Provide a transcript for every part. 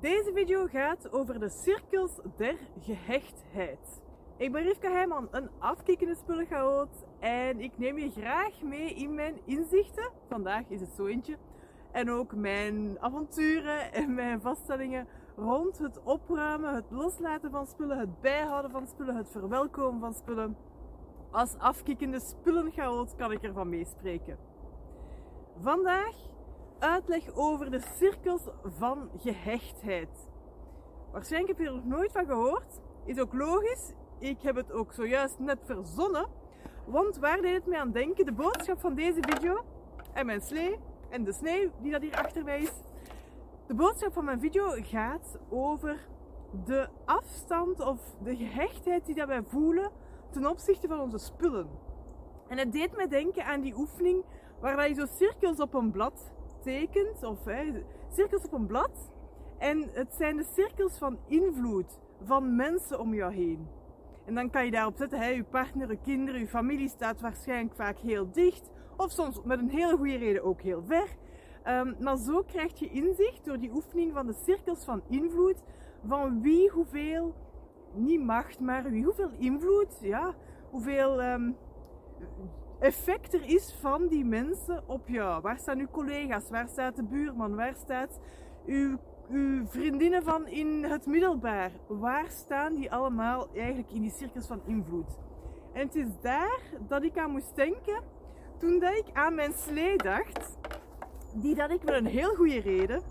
Deze video gaat over de cirkels der gehechtheid. Ik ben Rivka Heijman, een afkikkende spullenchaot en ik neem je graag mee in mijn inzichten. Vandaag is het zo eentje. En ook mijn avonturen en mijn vaststellingen rond het opruimen, het loslaten van spullen, het bijhouden van spullen, het verwelkomen van spullen. Als afkikkende spullenchaot kan ik ervan meespreken. Vandaag uitleg over de cirkels van gehechtheid. Waarschijnlijk heb je er nog nooit van gehoord. Is ook logisch. Ik heb het ook zojuist net verzonnen. Want waar deed het mij aan denken? De boodschap van deze video en mijn slee en de sneeuw die dat hier achter mij is. De boodschap van mijn video gaat over de afstand of de gehechtheid die dat wij voelen ten opzichte van onze spullen. En het deed me denken aan die oefening waar je zo cirkels op een blad of hè, cirkels op een blad. En het zijn de cirkels van invloed van mensen om jou heen. En dan kan je daarop zetten, hè, je partner, je kinderen, je familie staat waarschijnlijk vaak heel dicht. Of soms met een hele goede reden ook heel ver. Um, maar zo krijg je inzicht door die oefening van de cirkels van invloed. Van wie hoeveel, niet macht, maar wie hoeveel invloed, ja, hoeveel um, effect er is van die mensen op jou. Waar staan uw collega's? Waar staat de buurman? Waar staat uw, uw vriendinnen van in het middelbaar? Waar staan die allemaal eigenlijk in die cirkels van invloed? En het is daar dat ik aan moest denken toen dat ik aan mijn slee dacht. Die dat ik met een heel goede reden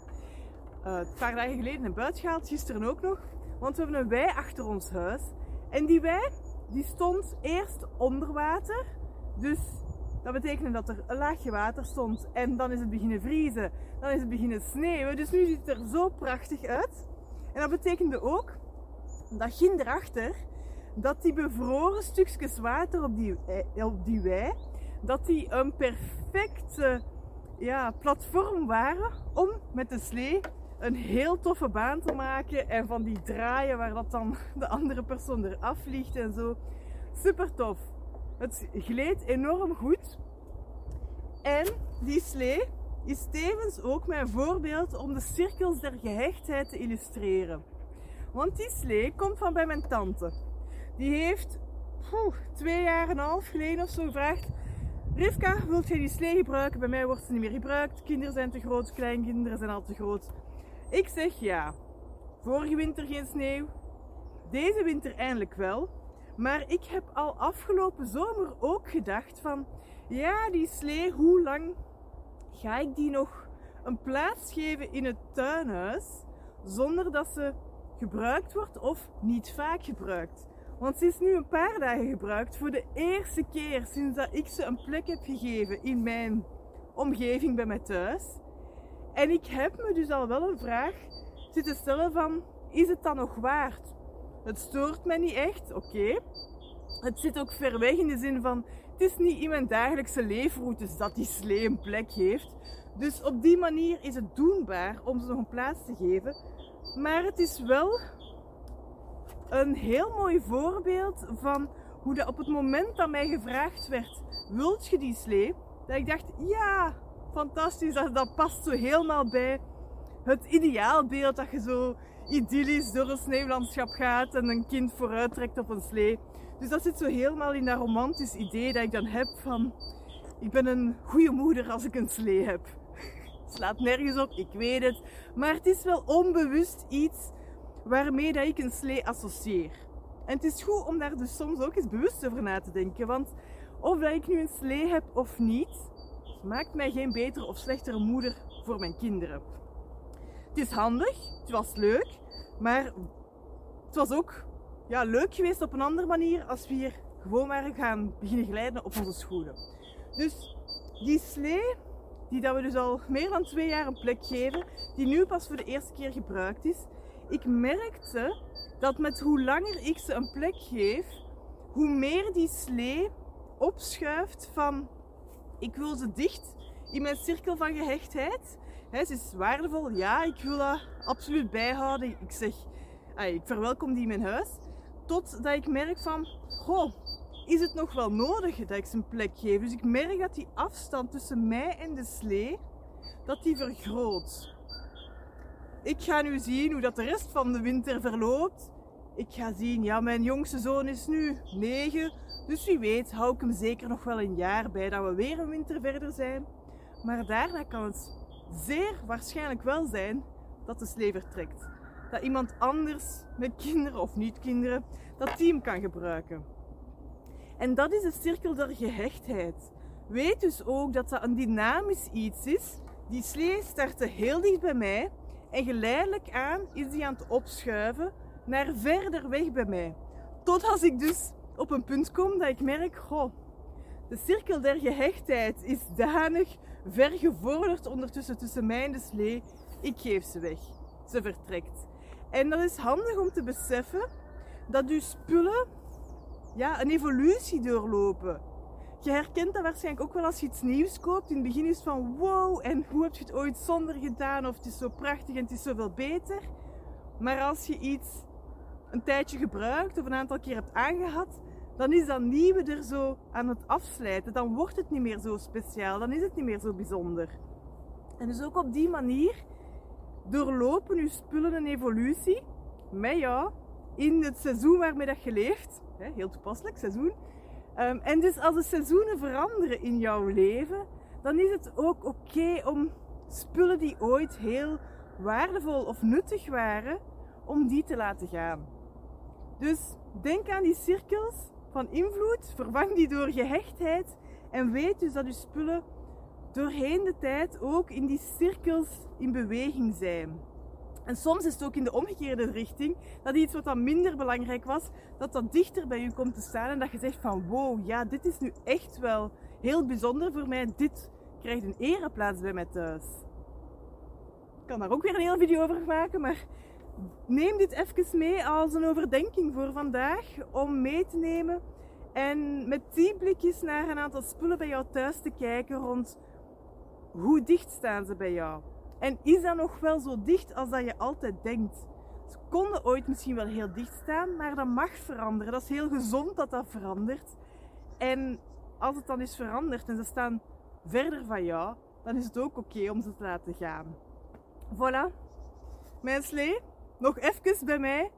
uh, een paar dagen geleden naar buiten gehaald, gisteren ook nog. Want we hebben een wei achter ons huis. En die wei die stond eerst onder water. Dus dat betekende dat er een laagje water stond en dan is het beginnen vriezen, dan is het beginnen sneeuwen. Dus nu ziet het er zo prachtig uit. En dat betekende ook dat ging erachter dat die bevroren stukjes water op die, eh, op die wei, dat die een perfecte ja, platform waren om met de slee een heel toffe baan te maken en van die draaien waar dat dan de andere persoon eraf vliegt en zo. Super tof. Het gleed enorm goed. En die slee is tevens ook mijn voorbeeld om de cirkels der gehechtheid te illustreren. Want die slee komt van bij mijn tante. Die heeft twee jaar en een half geleden of zo gevraagd: Rivka, wilt jij die slee gebruiken? Bij mij wordt ze niet meer gebruikt. Kinderen zijn te groot, kleinkinderen zijn al te groot. Ik zeg ja. Vorige winter geen sneeuw. Deze winter eindelijk wel. Maar ik heb al afgelopen zomer ook gedacht van, ja, die slee, hoe lang ga ik die nog een plaats geven in het tuinhuis zonder dat ze gebruikt wordt of niet vaak gebruikt? Want ze is nu een paar dagen gebruikt voor de eerste keer sinds dat ik ze een plek heb gegeven in mijn omgeving bij mij thuis. En ik heb me dus al wel een vraag zitten stellen van, is het dan nog waard? Het stoort mij niet echt, oké. Het zit ook ver weg in de zin van, het is niet in mijn dagelijkse leefroutes dat die slee een plek heeft. Dus op die manier is het doenbaar om ze nog een plaats te geven. Maar het is wel een heel mooi voorbeeld van hoe dat op het moment dat mij gevraagd werd, wilt je die slee? Dat ik dacht, ja, fantastisch, dat, dat past zo helemaal bij het ideaalbeeld dat je zo idyllisch door een sneeuwlandschap gaat en een kind vooruit trekt op een slee. Dus dat zit zo helemaal in dat romantisch idee dat ik dan heb van ik ben een goede moeder als ik een slee heb. Het slaat nergens op, ik weet het. Maar het is wel onbewust iets waarmee dat ik een slee associeer. En het is goed om daar dus soms ook eens bewust over na te denken. Want of dat ik nu een slee heb of niet, maakt mij geen betere of slechtere moeder voor mijn kinderen. Het is handig, het was leuk, maar het was ook ja, leuk geweest op een andere manier als we hier gewoon maar gaan beginnen glijden op onze schoenen. Dus die slee, die dat we dus al meer dan twee jaar een plek geven, die nu pas voor de eerste keer gebruikt is, ik merkte dat met hoe langer ik ze een plek geef, hoe meer die slee opschuift van ik wil ze dicht in mijn cirkel van gehechtheid. He, ze is waardevol, ja, ik wil dat absoluut bijhouden. Ik zeg, ik verwelkom die in mijn huis. Totdat ik merk van, goh, is het nog wel nodig dat ik ze een plek geef? Dus ik merk dat die afstand tussen mij en de slee, dat die vergroot. ik ga nu zien hoe dat de rest van de winter verloopt. Ik ga zien, ja, mijn jongste zoon is nu 9. Dus wie weet hou ik hem zeker nog wel een jaar bij dat we weer een winter verder zijn. Maar daarna kan het zeer waarschijnlijk wel zijn dat de slee vertrekt. Dat iemand anders met kinderen of niet kinderen dat team kan gebruiken. En dat is de cirkel der gehechtheid. Weet dus ook dat dat een dynamisch iets is. Die slee startte heel dicht bij mij en geleidelijk aan is die aan het opschuiven naar verder weg bij mij. Tot als ik dus op een punt kom dat ik merk, goh, de cirkel der gehechtheid is danig ver gevorderd ondertussen tussen mij en de slee. Ik geef ze weg. Ze vertrekt. En dat is handig om te beseffen dat uw spullen ja, een evolutie doorlopen. Je herkent dat waarschijnlijk ook wel als je iets nieuws koopt. In het begin is van wow, en hoe heb je het ooit zonder gedaan? Of het is zo prachtig en het is zoveel beter. Maar als je iets een tijdje gebruikt of een aantal keer hebt aangehad, dan is dat nieuwe er zo aan het afslijten. Dan wordt het niet meer zo speciaal, dan is het niet meer zo bijzonder. En dus ook op die manier doorlopen uw spullen een evolutie met jou in het seizoen waarmee dat je leeft. Heel toepasselijk, seizoen. Ehm, en dus als de seizoenen veranderen in jouw leven, dan is het ook oké om spullen die ooit heel waardevol of nuttig waren, om die te laten gaan. Dus denk aan die cirkels van invloed, vervang die door gehechtheid en weet dus dat je spullen doorheen de tijd ook in die cirkels in beweging zijn. En soms is het ook in de omgekeerde richting, dat iets wat dan minder belangrijk was, dat dat dichter bij u komt te staan en dat je zegt van wow, ja, dit is nu echt wel heel bijzonder voor mij, dit krijgt een ereplaats bij mij thuis. Ik kan daar ook weer een hele video over maken, maar neem dit even mee als een overdenking voor vandaag om mee te nemen en met die blikjes naar een aantal spullen bij jou thuis te kijken rond hoe dicht staan ze bij jou. En is dat nog wel zo dicht als dat je altijd denkt? Ze konden ooit misschien wel heel dicht staan, maar dat mag veranderen. Dat is heel gezond dat dat verandert. En als het dan is veranderd en ze staan verder van jou, dan is het ook oké om ze te laten gaan. Voilà, mijn slee, nog even bij mij.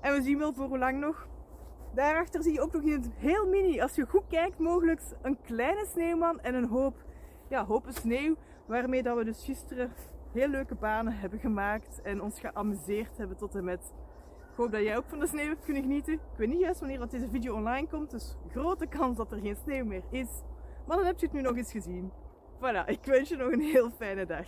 En we zien wel voor hoe lang nog. Daarachter zie je ook nog het heel mini, als je goed kijkt, mogelijk een kleine sneeuwman en een hoop, ja, hoop sneeuw. Waarmee dat we dus gisteren heel leuke banen hebben gemaakt en ons geamuseerd hebben tot en met. Ik hoop dat jij ook van de sneeuw hebt kunnen genieten. Ik weet niet juist wanneer dat deze video online komt, dus grote kans dat er geen sneeuw meer is. Maar dan heb je het nu nog eens gezien. Voilà, ik wens je nog een heel fijne dag.